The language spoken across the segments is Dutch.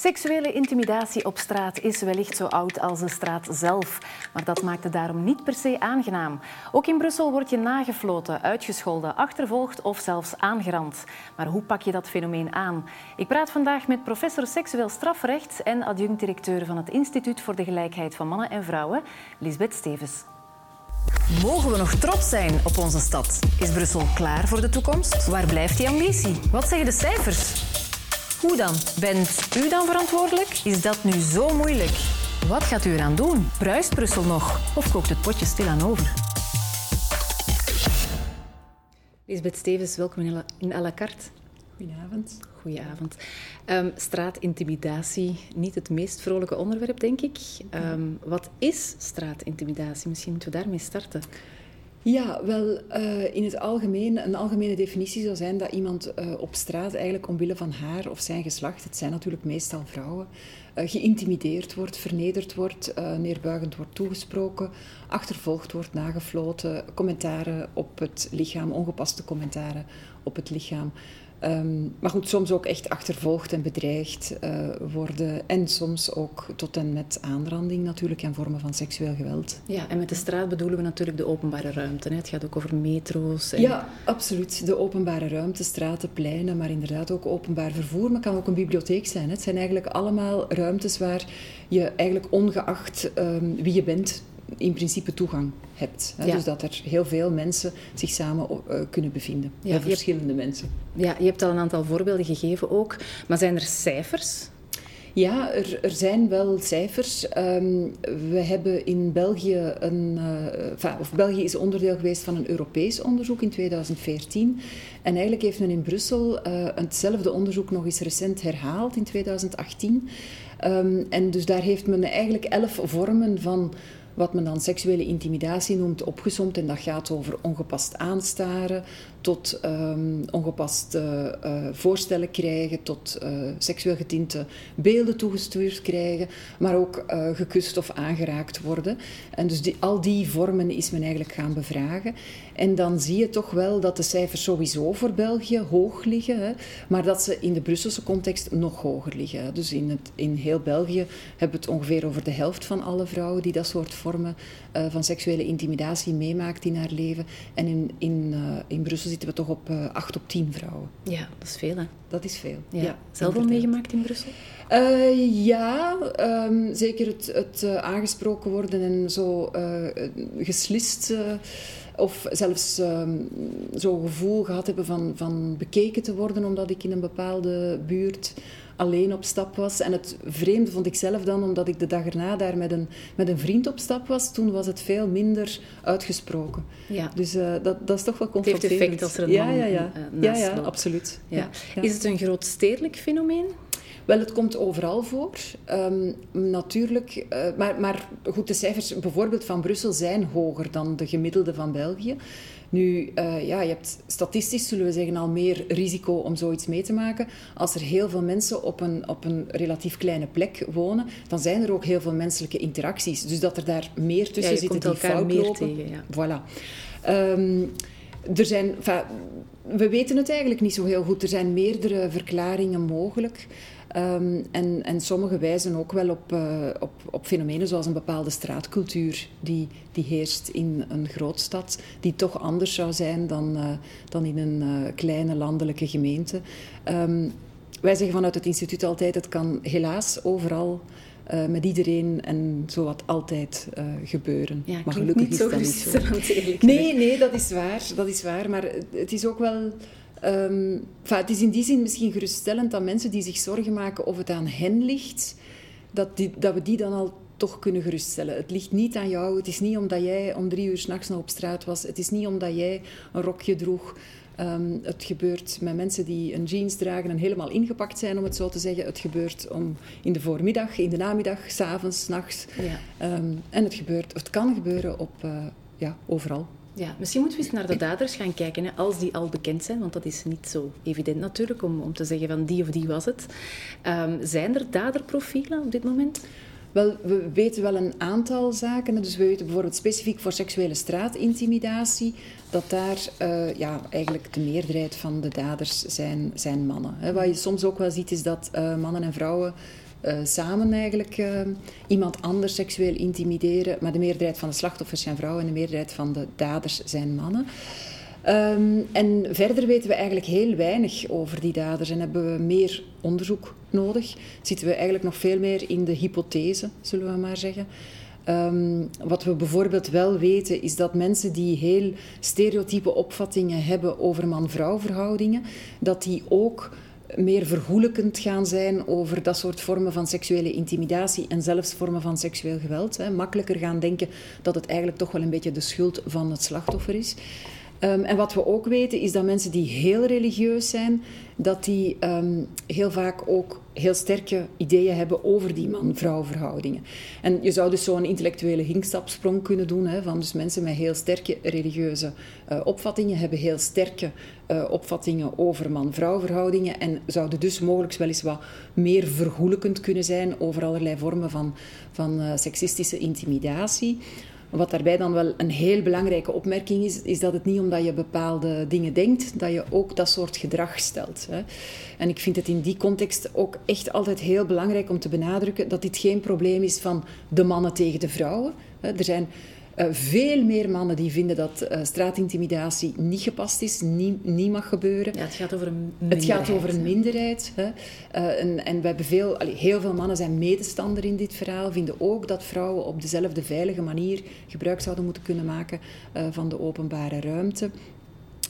Seksuele intimidatie op straat is wellicht zo oud als de straat zelf. Maar dat maakt het daarom niet per se aangenaam. Ook in Brussel word je nagefloten, uitgescholden, achtervolgd of zelfs aangerand. Maar hoe pak je dat fenomeen aan? Ik praat vandaag met professor seksueel strafrecht en adjunct-directeur van het Instituut voor de Gelijkheid van Mannen en Vrouwen, Lisbeth Stevens. Mogen we nog trots zijn op onze stad? Is Brussel klaar voor de toekomst? Waar blijft die ambitie? Wat zeggen de cijfers? Hoe dan? Bent u dan verantwoordelijk? Is dat nu zo moeilijk? Wat gaat u eraan doen? Bruist Brussel nog? Of kookt het potje stilaan over? Lisbeth Stevens, welkom in à la carte. Goedenavond. Goedenavond. Um, straatintimidatie, niet het meest vrolijke onderwerp, denk ik. Um, wat is straatintimidatie? Misschien moeten we daarmee starten. Ja, wel uh, in het algemeen, een algemene definitie zou zijn dat iemand uh, op straat eigenlijk omwille van haar of zijn geslacht, het zijn natuurlijk meestal vrouwen, uh, geïntimideerd wordt, vernederd wordt, neerbuigend wordt toegesproken, achtervolgd wordt, nagefloten, commentaren op het lichaam, ongepaste commentaren op het lichaam. Um, maar goed, soms ook echt achtervolgd en bedreigd uh, worden. En soms ook tot en met aanranding natuurlijk en vormen van seksueel geweld. Ja, en met de straat bedoelen we natuurlijk de openbare ruimte. Hè? Het gaat ook over metro's. En... Ja, absoluut. De openbare ruimte, straten, pleinen, maar inderdaad ook openbaar vervoer. Maar het kan ook een bibliotheek zijn. Hè? Het zijn eigenlijk allemaal ruimtes waar je eigenlijk ongeacht um, wie je bent in principe toegang hebt. Hè? Dus dat er heel veel mensen zich samen uh, kunnen bevinden. Ja, heel verschillende mensen. Ja, je hebt al een aantal voorbeelden gegeven ook. Maar zijn er cijfers? Ja, er, er zijn wel cijfers. Um, we hebben in België een. Uh, of België is onderdeel geweest van een Europees onderzoek in 2014. En eigenlijk heeft men in Brussel uh, hetzelfde onderzoek nog eens recent herhaald in 2018. Um, en dus daar heeft men eigenlijk elf vormen van wat men dan seksuele intimidatie noemt, opgezomd. En dat gaat over ongepast aanstaren, tot um, ongepaste uh, voorstellen krijgen, tot uh, seksueel getinte beelden toegestuurd krijgen, maar ook uh, gekust of aangeraakt worden. En dus die, al die vormen is men eigenlijk gaan bevragen. En dan zie je toch wel dat de cijfers sowieso voor België hoog liggen, hè, maar dat ze in de Brusselse context nog hoger liggen. Dus in, het, in heel België hebben we het ongeveer over de helft van alle vrouwen die dat soort vormen van seksuele intimidatie meemaakt in haar leven. En in, in, in Brussel zitten we toch op uh, eh, 8 op 10 vrouwen. Ja, dat is veel hè? Dat is veel. Ja. ja Zelf al meegemaakt in Brussel? Uh, ja, um, zeker het, het uh, aangesproken worden en zo geslist of zelfs um, zo'n gevoel gehad hebben van, van bekeken te worden omdat ik in een bepaalde buurt alleen op stap was. En het vreemde vond ik zelf dan, omdat ik de dag erna daar met een, met een vriend op stap was, toen was het veel minder uitgesproken. Ja. Dus uh, dat, dat is toch wel confronterend. Het heeft effect als er een ja, man ja, ja. Uh, ja, ja, absoluut. Ja. Ja. Is het een groot stedelijk fenomeen? Wel, het komt overal voor. Um, natuurlijk, uh, maar, maar goed, de cijfers bijvoorbeeld van Brussel zijn hoger dan de gemiddelde van België. Nu, uh, ja, je hebt statistisch, zullen we zeggen, al meer risico om zoiets mee te maken. Als er heel veel mensen op een, op een relatief kleine plek wonen, dan zijn er ook heel veel menselijke interacties. Dus dat er daar meer tussen ja, zitten die fout meer lopen. Tegen, ja. Voilà. Um, er zijn, we weten het eigenlijk niet zo heel goed. Er zijn meerdere verklaringen mogelijk. Um, en, en sommige wijzen ook wel op, uh, op, op fenomenen zoals een bepaalde straatcultuur die, die heerst in een grootstad, die toch anders zou zijn dan, uh, dan in een uh, kleine landelijke gemeente. Um, wij zeggen vanuit het instituut altijd, het kan helaas overal uh, met iedereen en zowat altijd uh, gebeuren. Ja, maar gelukkig niet is dat niet zo. Nee, nee, dat is waar. Dat is waar. Maar het is ook wel Um, het is in die zin misschien geruststellend dat mensen die zich zorgen maken of het aan hen ligt, dat, die, dat we die dan al toch kunnen geruststellen. Het ligt niet aan jou. Het is niet omdat jij om drie uur s'nachts nog op straat was. Het is niet omdat jij een rokje droeg. Um, het gebeurt met mensen die een jeans dragen en helemaal ingepakt zijn, om het zo te zeggen. Het gebeurt om in de voormiddag, in de namiddag, s'avonds, nachts. Ja. Um, en het, gebeurt, het kan gebeuren op, uh, ja, overal. Ja, misschien moeten we eens naar de daders gaan kijken, hè, als die al bekend zijn, want dat is niet zo evident natuurlijk om, om te zeggen van die of die was het. Um, zijn er daderprofielen op dit moment? Wel, we weten wel een aantal zaken. Dus we weten bijvoorbeeld specifiek voor seksuele straatintimidatie dat daar uh, ja, eigenlijk de meerderheid van de daders zijn, zijn mannen. Wat je soms ook wel ziet is dat uh, mannen en vrouwen samen eigenlijk iemand anders seksueel intimideren. Maar de meerderheid van de slachtoffers zijn vrouwen en de meerderheid van de daders zijn mannen. Ehm, en verder weten we eigenlijk heel weinig over die daders en hebben we meer onderzoek nodig. Zitten we eigenlijk nog veel meer in de hypothese, zullen we maar zeggen. Ehm, wat we bijvoorbeeld wel weten is dat mensen die heel stereotype opvattingen hebben over man-vrouw verhoudingen, dat die ook meer vergoelijkend gaan zijn over dat soort vormen van seksuele intimidatie en zelfs vormen van seksueel geweld. Hè. Makkelijker gaan denken dat het eigenlijk toch wel een beetje de schuld van het slachtoffer is. Um, en wat we ook weten is dat mensen die heel religieus zijn, dat die um, heel vaak ook heel sterke ideeën hebben over die man-vrouw verhoudingen. En je zou dus zo'n intellectuele hinkstapsprong kunnen doen, hè, van dus mensen met heel sterke religieuze uh, opvattingen hebben heel sterke uh, opvattingen over man-vrouw verhoudingen en zouden dus mogelijk wel eens wat meer vergoelijkend kunnen zijn over allerlei vormen van, van uh, seksistische intimidatie. Wat daarbij dan wel een heel belangrijke opmerking is, is dat het niet omdat je bepaalde dingen denkt, dat je ook dat soort gedrag stelt. Hè. En ik vind het in die context ook echt altijd heel belangrijk om te benadrukken dat dit geen probleem is van de mannen tegen de vrouwen. Er zijn uh, veel meer mannen die vinden dat uh, straatintimidatie niet gepast is, niet, niet mag gebeuren. Ja, het gaat over een minderheid. Het gaat over een minderheid. Hè. Uh, en, en we hebben veel, allee, heel veel mannen zijn medestander in dit verhaal, vinden ook dat vrouwen op dezelfde veilige manier gebruik zouden moeten kunnen maken van de openbare ruimte.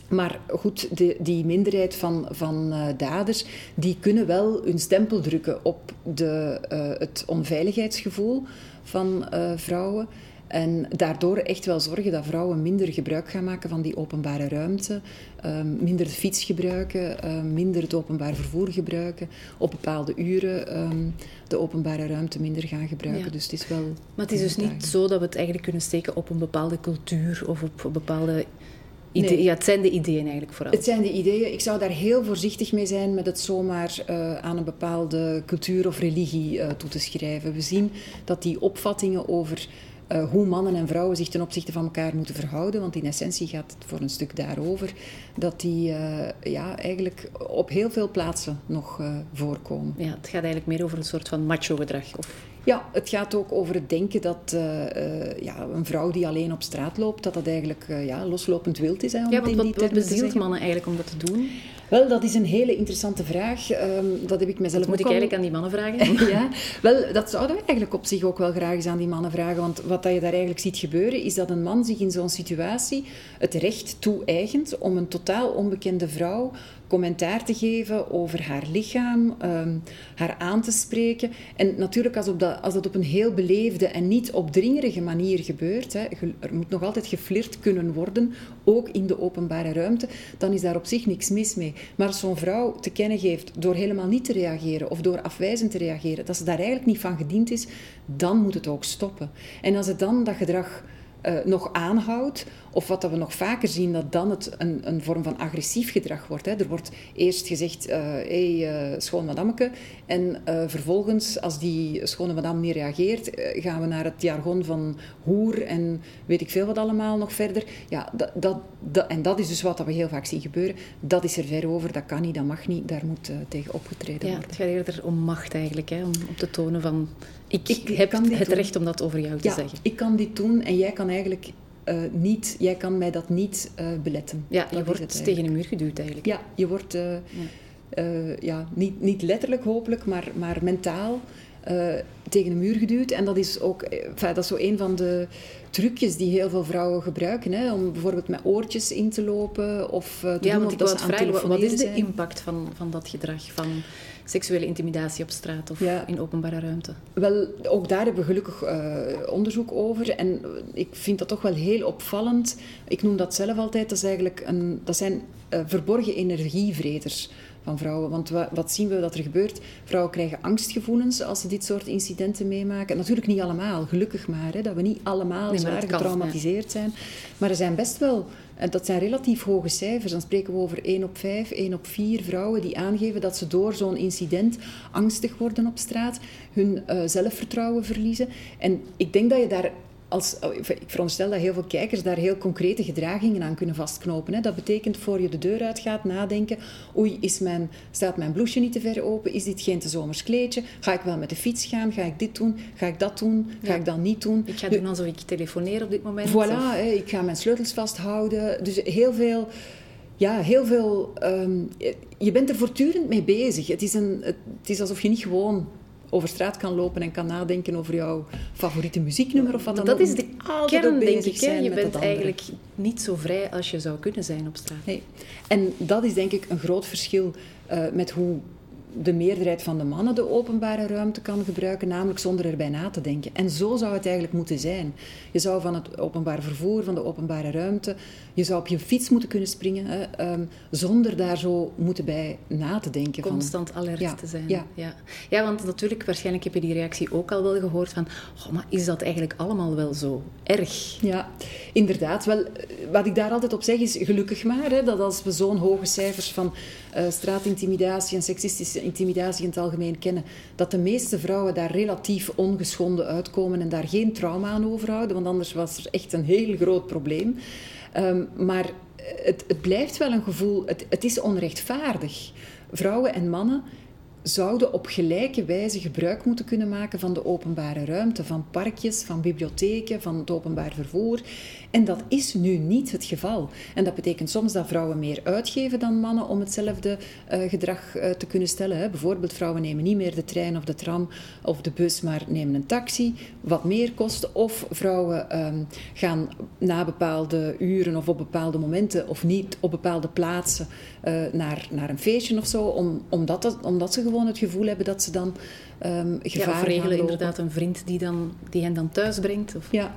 Maar goed, de, die minderheid van, van uh, daders, die kunnen wel hun stempel drukken op de, uh, het onveiligheidsgevoel van uh, vrouwen. En daardoor echt wel zorgen dat vrouwen minder gebruik gaan maken van die openbare ruimte, um, minder de fiets gebruiken, um, minder het openbaar vervoer gebruiken, op bepaalde uren um, de openbare ruimte minder gaan gebruiken. Ja. Dus het is wel. Maar het is dus niet zo dat we het eigenlijk kunnen steken op een bepaalde cultuur of op bepaalde Idee, nee. Ja, het zijn de ideeën eigenlijk vooral. Het zijn de ideeën. Ik zou daar heel voorzichtig mee zijn met het zomaar uh, aan een bepaalde cultuur of religie uh, toe te schrijven. We zien dat die opvattingen over uh, hoe mannen en vrouwen zich ten opzichte van elkaar moeten verhouden. Want in essentie gaat het voor een stuk daarover dat die uh, ja, eigenlijk op heel veel plaatsen nog uh, voorkomen. Ja, het gaat eigenlijk meer over een soort van macho-gedrag. Of... Ja, het gaat ook over het denken dat ja, een vrouw die alleen op straat loopt, dat dat eigenlijk ja, loslopend wild is. Hè, om ja, want wat, wat bezielt mannen eigenlijk om dat te doen? Wel, dat is een hele interessante vraag. Um, dat heb ik mezelf dat moet ik al... eigenlijk aan die mannen vragen? ja, wel, dat zouden we eigenlijk op zich ook wel graag eens aan die mannen vragen. Want wat dat je daar eigenlijk ziet gebeuren, is dat een man zich in zo'n situatie het recht toe-eigent om een totaal onbekende vrouw commentaar te geven over haar lichaam, um, haar aan te spreken. En natuurlijk, als, op dat, als dat op een heel beleefde en niet opdringerige manier gebeurt, hè, er moet nog altijd geflirt kunnen worden, ook in de openbare ruimte, dan is daar op zich niks mis mee. Maar als zo'n vrouw te kennen geeft door helemaal niet te reageren of door afwijzend te reageren, dat ze daar eigenlijk niet van gediend is, dan moet het ook stoppen. En als het dan dat gedrag uh, nog aanhoudt. Of wat dat we nog vaker zien, dat dan het een, een vorm van agressief gedrag wordt. Hè. Er wordt eerst gezegd, hé, uh, hey, uh, schoon madameke. En vervolgens, als die schone madame niet reageert, gaan we naar het jargon van hoer en weet ik veel wat allemaal nog verder. Ja, dat, dat, dat, en dat is dus wat we heel vaak zien gebeuren. Dat is er ver over, dat kan niet, dat mag niet. Daar moet tegen opgetreden ja, worden. Het gaat eerder om macht eigenlijk, hè, om op te tonen van... Ik, ik heb het doen. recht om dat over jou te ja, zeggen. ik kan dit doen en jij kan eigenlijk uh, niet, jij kan mij dat niet uh, beletten. Ja, je dat wordt tegen een muur geduwd eigenlijk. Ja, je wordt uh, ja. ja. niet, niet letterlijk hopelijk, maar, maar mentaal tegen een muur geduwd. En dat is ook dat is zo een van de trucjes die heel veel vrouwen gebruiken. Hè, om bijvoorbeeld met oortjes in te lopen of te ja, doen want of dat ze aan vragen, Wat is de impact van, van dat gedrag? Van seksuele intimidatie op straat of ja. in openbare ruimte? Wel, ook daar hebben we gelukkig uh, onderzoek over. En ik vind dat toch wel heel opvallend. Ik noem dat zelf altijd, dat, is eigenlijk een, dat zijn uh, verborgen energievreters van vrouwen. Want wat, wat, zien we dat er gebeurt? Vrouwen krijgen angstgevoelens als ze dit soort incidenten meemaken. Natuurlijk niet allemaal, gelukkig maar, hè, dat we niet allemaal nee, zwaar getraumatiseerd ja. zijn. Maar er zijn best wel en dat zijn relatief hoge cijfers. Dan spreken we over 1 op 5, 1 op 4 vrouwen die aangeven dat ze door zo'n incident angstig worden op straat, hun uh, zelfvertrouwen verliezen. En ik denk dat je daar als, oh, ik veronderstel dat heel veel kijkers daar heel concrete gedragingen aan kunnen vastknopen. Hè. Dat betekent voor je de deur uitgaat nadenken, oei, is mijn, staat mijn blouseje niet te ver open? Is dit geen te zomers kleedje? Ga ik wel met de fiets gaan? Ga ik dit doen? Ga ik dat doen? Ga ik dat niet doen? Ik ga doen alsof ik telefoneer op dit moment. Voilà, hè, ik ga mijn sleutels vasthouden. Dus heel veel ja, heel veel. Ehm, je bent er voortdurend mee bezig. Het is, een, het is alsof je niet gewoon over straat kan lopen en kan nadenken over jouw favoriete muzieknummer of wat dan ook. Dat is de kern, denk ik. Je bent eigenlijk niet zo vrij als je zou kunnen zijn op straat. Nee. En dat is denk ik een groot verschil uh, met hoe de meerderheid van de mannen de openbare ruimte kan gebruiken, namelijk zonder erbij na te denken. En zo zou het eigenlijk moeten zijn. Je zou van het openbaar vervoer, van de openbare ruimte, je zou op je fiets moeten kunnen springen, hè, um, zonder daar zo moeten bij na te denken. Constant van, alert te zijn. Ja. Ja. ja, want natuurlijk, waarschijnlijk heb je die reactie ook al wel gehoord van, oh, maar is dat eigenlijk allemaal wel zo erg? Ja, inderdaad. Wel, wat ik daar altijd op zeg is, gelukkig maar, hè, dat als we zo'n hoge cijfers van uh, straatintimidatie en seksistische intimidatie in het algemeen kennen, dat de meeste vrouwen daar relatief ongeschonden uitkomen en daar geen trauma aan overhouden, want anders was er echt een heel groot probleem. Um, maar het, het, blijft wel een gevoel, het, het is onrechtvaardig. Vrouwen en mannen zouden op gelijke wijze gebruik moeten kunnen maken van de openbare ruimte, van parkjes, van bibliotheken, van het openbaar vervoer. En dat is nu niet het geval. En dat betekent soms dat vrouwen meer uitgeven dan mannen om hetzelfde uh, gedrag uh, te kunnen stellen. Hè. Bijvoorbeeld, vrouwen nemen niet meer de trein of de tram of de bus, maar nemen een taxi, wat meer kost. Of vrouwen um, gaan na bepaalde uren of op bepaalde momenten of niet op bepaalde plaatsen uh, naar, naar een feestje of zo, om, omdat, dat, omdat ze gewoon het gevoel hebben dat ze dan um, gevaar ja, of regelen inderdaad een vriend die, dan, die hen dan thuis brengt. Of... Ja,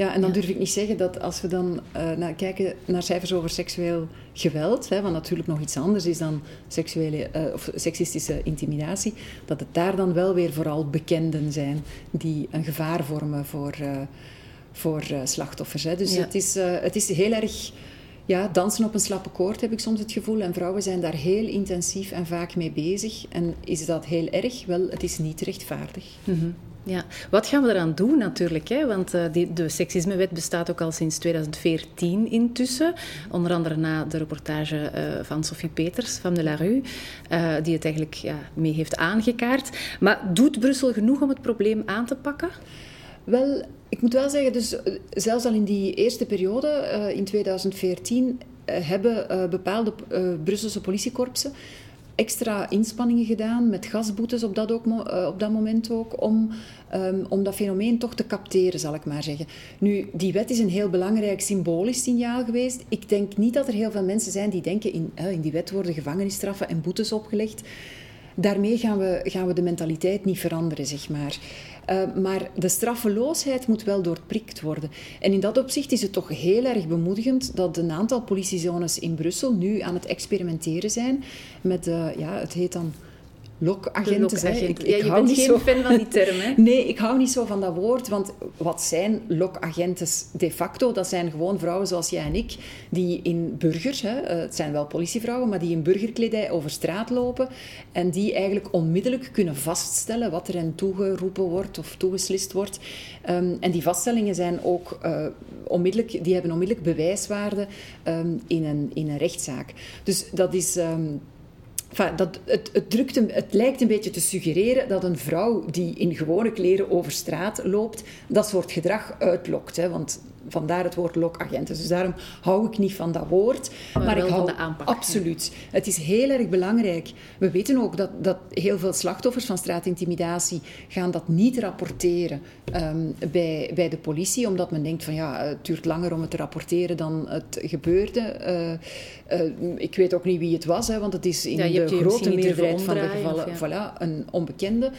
ja, en dan durf ik niet zeggen dat als we dan uh, naar, kijken naar cijfers over seksueel geweld, hè, wat natuurlijk nog iets anders is dan seksuele, uh, of seksistische intimidatie, dat het daar dan wel weer vooral bekenden zijn die een gevaar vormen voor, uh, voor slachtoffers. Hè. Dus het, is, het is heel erg ja, dansen op een slappe koord, heb ik soms het gevoel. En vrouwen zijn daar heel intensief en vaak mee bezig. En is dat heel erg? Wel, het is niet rechtvaardig. Mm Ja, wat gaan we eraan doen natuurlijk? Hè? Want uh, die, de seksismewet bestaat ook al sinds 2014 intussen. Onder andere na de reportage uh, van Sophie Peters van de La Rue, uh, die het eigenlijk ja, mee heeft aangekaart. Maar doet Brussel genoeg om het probleem aan te pakken? Wel, ik moet wel zeggen, dus eh, zelfs al in die eerste periode, uh, in 2014, uh, eh, hebben bepaalde Brusselse politiekorpsen extra inspanningen gedaan met gasboetes op dat, ook, op dat moment ook, om, um, om dat fenomeen toch te capteren, zal ik maar zeggen. Nu, die wet is een heel belangrijk symbolisch signaal geweest. Ik denk niet dat er heel veel mensen zijn die denken, in, in die wet worden gevangenisstraffen en boetes opgelegd daarmee gaan we, gaan we de mentaliteit niet veranderen, zeg maar. Uh, maar de straffeloosheid moet wel doorprikt worden. En in dat opzicht is het toch heel erg bemoedigend dat een aantal politiezones in Brussel nu aan het experimenteren zijn met, uh, ja, het heet dan lokagenten. Ja, je bent niet zo... fan van die term, hè? Nee, ik hou niet zo van dat woord, want wat zijn lokagenten de facto? Dat zijn gewoon vrouwen zoals jij en ik, die in burgers, hè, eh, het zijn wel politievrouwen, maar die in burgerkledij over straat lopen en die eigenlijk onmiddellijk kunnen vaststellen wat er hen toegeroepen wordt of toegeslist wordt. Um, en die vaststellingen zijn ook uh, onmiddellijk, die hebben onmiddellijk bewijswaarde um, in, een, in een rechtszaak. Dus dat is... Um, Enfin, dat, het, het, drukt een, het lijkt een beetje te suggereren dat een vrouw die in gewone kleren over straat loopt, dat soort gedrag uitlokt. Hè? Want vandaar het woord lokagenten. Dus daarom hou ik niet van dat woord. Maar, ik hou van de aanpak. Absoluut. Het is heel erg belangrijk. We weten ook dat, dat heel veel slachtoffers van straatintimidatie gaan dat niet rapporteren um, bij, bij de politie, omdat men denkt van ja, het duurt langer om het te rapporteren dan het gebeurde. Uh, uh, ik weet ook niet wie het was, hè, want het is in de grote meerderheid van de gevallen voilà, een onbekende.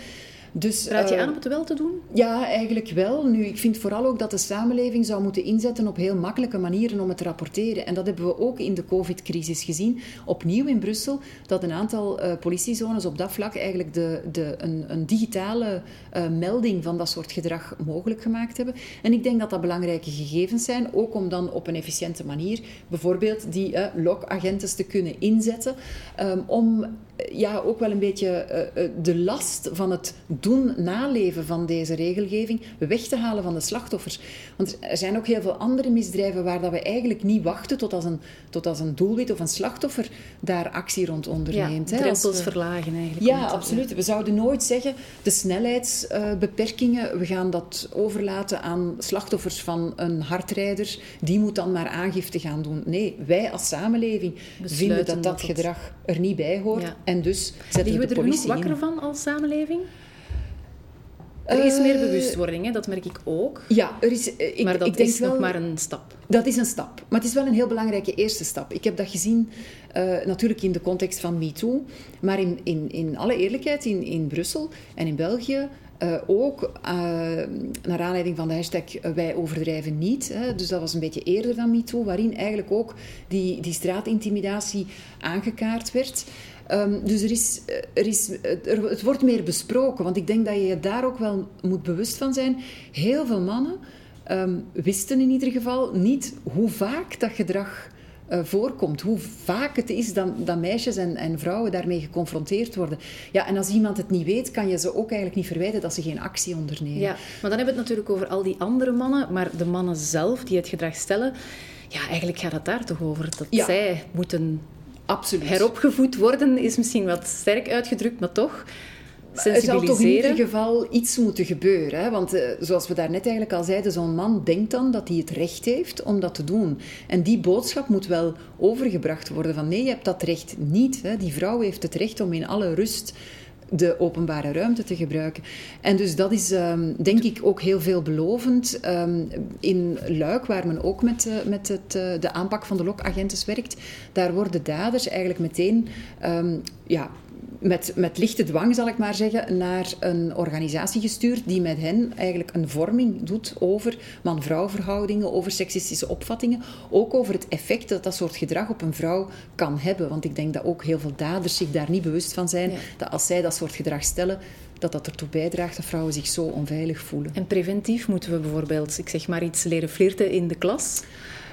Dus, Raad je uh, aan om het wel te doen? Ja, eigenlijk wel. Nu, ik vind vooral ook dat de samenleving zou moeten inzetten op heel makkelijke manieren om het te rapporteren. En dat hebben we ook in de COVID-crisis gezien. Opnieuw in Brussel, dat een aantal uh, politiezones op dat vlak eigenlijk de, de, een, een digitale uh, melding van dat soort gedrag mogelijk gemaakt hebben. En ik denk dat dat belangrijke gegevens zijn, ook om dan op een efficiënte manier bijvoorbeeld die lokagenten te kunnen inzetten, um, om ja, ook wel een beetje de last van het doen naleven van deze regelgeving weg te halen van de slachtoffers. Want er zijn ook heel veel andere misdrijven waar dat we eigenlijk niet wachten tot als een, tot als een doelwit of een slachtoffer daar actie rond onderneemt. Ja, drempels verlagen eigenlijk. Ja, absoluut. We zouden nooit zeggen de snelheidsbeperkingen, we gaan dat overlaten aan slachtoffers van een hardrijder, die moet dan maar aangifte gaan doen. Nee, wij als samenleving vinden dat dat, gedrag er niet bij hoort. En dus zetten we, de politie er wakker van als samenleving? Er is meer eh, bewustwording, hè? dat merk ik ook. Ja, er is, eh, ik, maar dat ik denk is wel, nog maar een stap. Dat is een stap. Maar het is wel een heel belangrijke eerste stap. Ik heb dat gezien uh, natuurlijk in de context van MeToo. Maar in, in, in alle eerlijkheid, in, in Brussel en in België uh, ook uh, naar aanleiding van de hashtag Wij overdrijven niet. Hè, dus dat was een beetje eerder dan MeToo, waarin eigenlijk ook die, die straatintimidatie aangekaart werd. Um, dus er is, er is, er, het wordt meer besproken, want ik denk dat je je daar ook wel moet bewust van zijn. Heel veel mannen um, wisten in ieder geval niet hoe vaak dat gedrag uh, voorkomt. Hoe vaak het is dat, dat meisjes en, en, vrouwen daarmee geconfronteerd worden. Ja, en als iemand het niet weet, kan je ze ook eigenlijk niet verwijten dat ze geen actie ondernemen. Ja, maar dan hebben we het natuurlijk over al die andere mannen, maar de mannen zelf die het gedrag stellen, ja, eigenlijk gaat het daar toch over. Dat zij moeten Absoluut. heropgevoed worden, is misschien wat sterk uitgedrukt, maar toch. Er zal toch in ieder geval iets moeten gebeuren. Hè? Want uh, zoals we daarnet eigenlijk al zeiden, zo'n man denkt dan dat hij het recht heeft om dat te doen. En die boodschap moet wel overgebracht worden van nee, je hebt dat recht niet. Hè? Die vrouw heeft het recht om in alle rust de openbare ruimte te gebruiken. En dus dat is um, denk ik ook heel veelbelovend. Um, in Luik, waar men ook met, uh, met het, uh, de aanpak van de lokagentes werkt, daar worden daders eigenlijk meteen um, ja, met, met lichte dwang, zal ik maar zeggen, naar een organisatie gestuurd die met hen eigenlijk een vorming doet over man-vrouw verhoudingen, over seksistische opvattingen, ook over het effect dat dat soort gedrag op een vrouw kan hebben. Want ik denk dat ook heel veel daders zich daar niet bewust van zijn, dat als zij dat soort gedrag stellen, dat dat ertoe bijdraagt dat vrouwen zich zo onveilig voelen. En preventief moeten we bijvoorbeeld, ik zeg maar iets, leren flirten in de klas?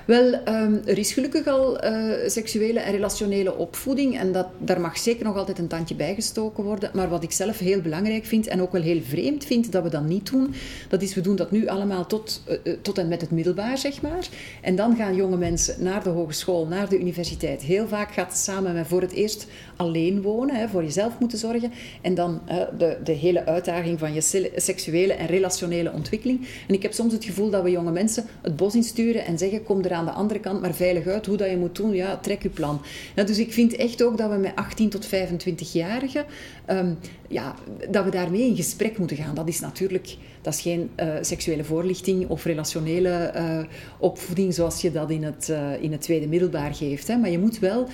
Wel, um, er is gelukkig al uh, seksuele en relationele opvoeding en dat, daar mag zeker nog altijd een tandje bijgestoken worden. Maar wat ik zelf heel belangrijk vind en ook wel heel vreemd vind dat we dat niet doen, dat is we doen dat nu allemaal tot, uh, tot en met het middelbaar, zeg maar. En dan gaan jonge mensen naar de hogeschool, naar de universiteit. Heel vaak gaat het samen met voor het eerst alleen wonen, hè, voor jezelf moeten zorgen. En dan de, de hele uitdaging van je seksuele en relationele ontwikkeling. En ik heb soms het gevoel dat we jonge mensen het bos insturen en zeggen, kom eraan aan de andere kant maar veilig uit. Hoe dat je moet doen, ja, trek je plan. dus ik vind echt ook dat we met 18 tot 25-jarigen, um, ja, dat we daarmee in gesprek moeten gaan. Dat is natuurlijk, dat is geen uh, seksuele voorlichting of relationele uh, opvoeding zoals je dat in het, uh, in het tweede middelbaar geeft. Hè. Maar je moet wel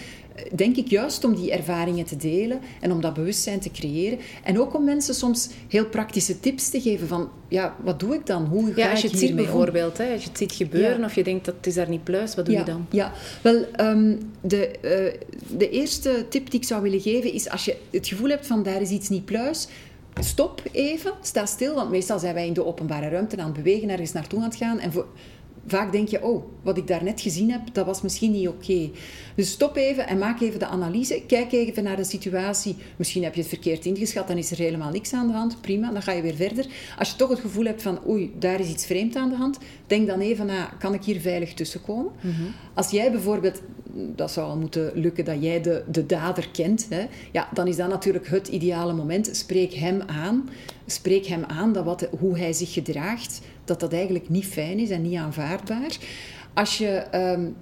denk ik juist om die ervaringen te delen en om dat bewustzijn te creëren. En ook om mensen soms heel praktische tips te geven van, ja, wat doe ik dan? Hoe ga ja, als je het ziet bijvoorbeeld, hè, als je het ziet gebeuren of je denkt dat het is daar niet pluis, wat doe je dan? Ja, wel, um, de, uh, de eerste tip die ik zou willen geven is als je het gevoel hebt van daar is iets niet pluis, stop even, sta stil, want meestal zijn wij in de openbare ruimte aan het bewegen, ergens naartoe aan het gaan en voor vaak denk je, oh, wat ik daarnet gezien heb, dat was misschien niet oké. Dus stop even en maak even de analyse. Kijk even naar de situatie. Misschien heb je het verkeerd ingeschat, dan is er helemaal niks aan de hand. Prima, dan ga je weer verder. Als je toch het gevoel hebt van, oei, daar is iets vreemd aan de hand, denk dan even na, kan ik hier veilig tussenkomen? Mm Als jij bijvoorbeeld, dat zou al moeten lukken dat jij de, de dader kent, hè, ja, dan is dat natuurlijk het ideale moment. Spreek hem aan. Spreek hem aan dat wat, hoe hij zich gedraagt dat dat eigenlijk niet fijn is en niet aanvaardbaar. Als je um,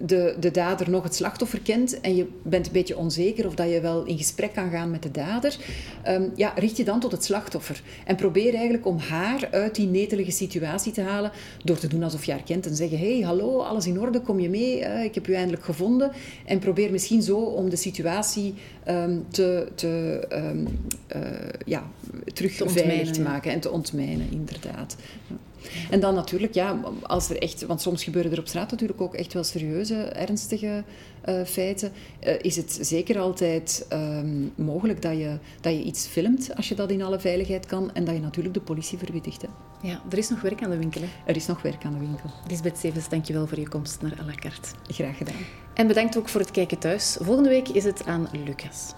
de, de dader nog het slachtoffer kent en je bent een beetje onzeker of dat je wel in gesprek kan gaan met de dader, um, ja, richt je dan tot het slachtoffer. En probeer eigenlijk om haar uit die netelige situatie te halen door te doen alsof je haar kent en zeggen, hey, hallo, alles in orde, kom je mee, uh, ik heb u eindelijk gevonden. En probeer misschien zo om de situatie um, te, te um, uh, ja, terug te veilig te maken en te ontmijnen, inderdaad. Ja. En dan natuurlijk, ja, als er echt, want soms gebeuren er op straat natuurlijk ook echt wel serieuze, ernstige uh, feiten, uh, is het zeker altijd um, mogelijk dat je, dat je iets filmt als je dat in alle veiligheid kan en dat je natuurlijk de politie verwittigt. Hè. Ja, er is nog werk aan de winkel. Hè? Er is nog werk aan de winkel. Lisbeth Sevens, dankjewel voor je komst naar à la carte. Graag gedaan. En bedankt ook voor het kijken thuis. Volgende week is het aan Lucas.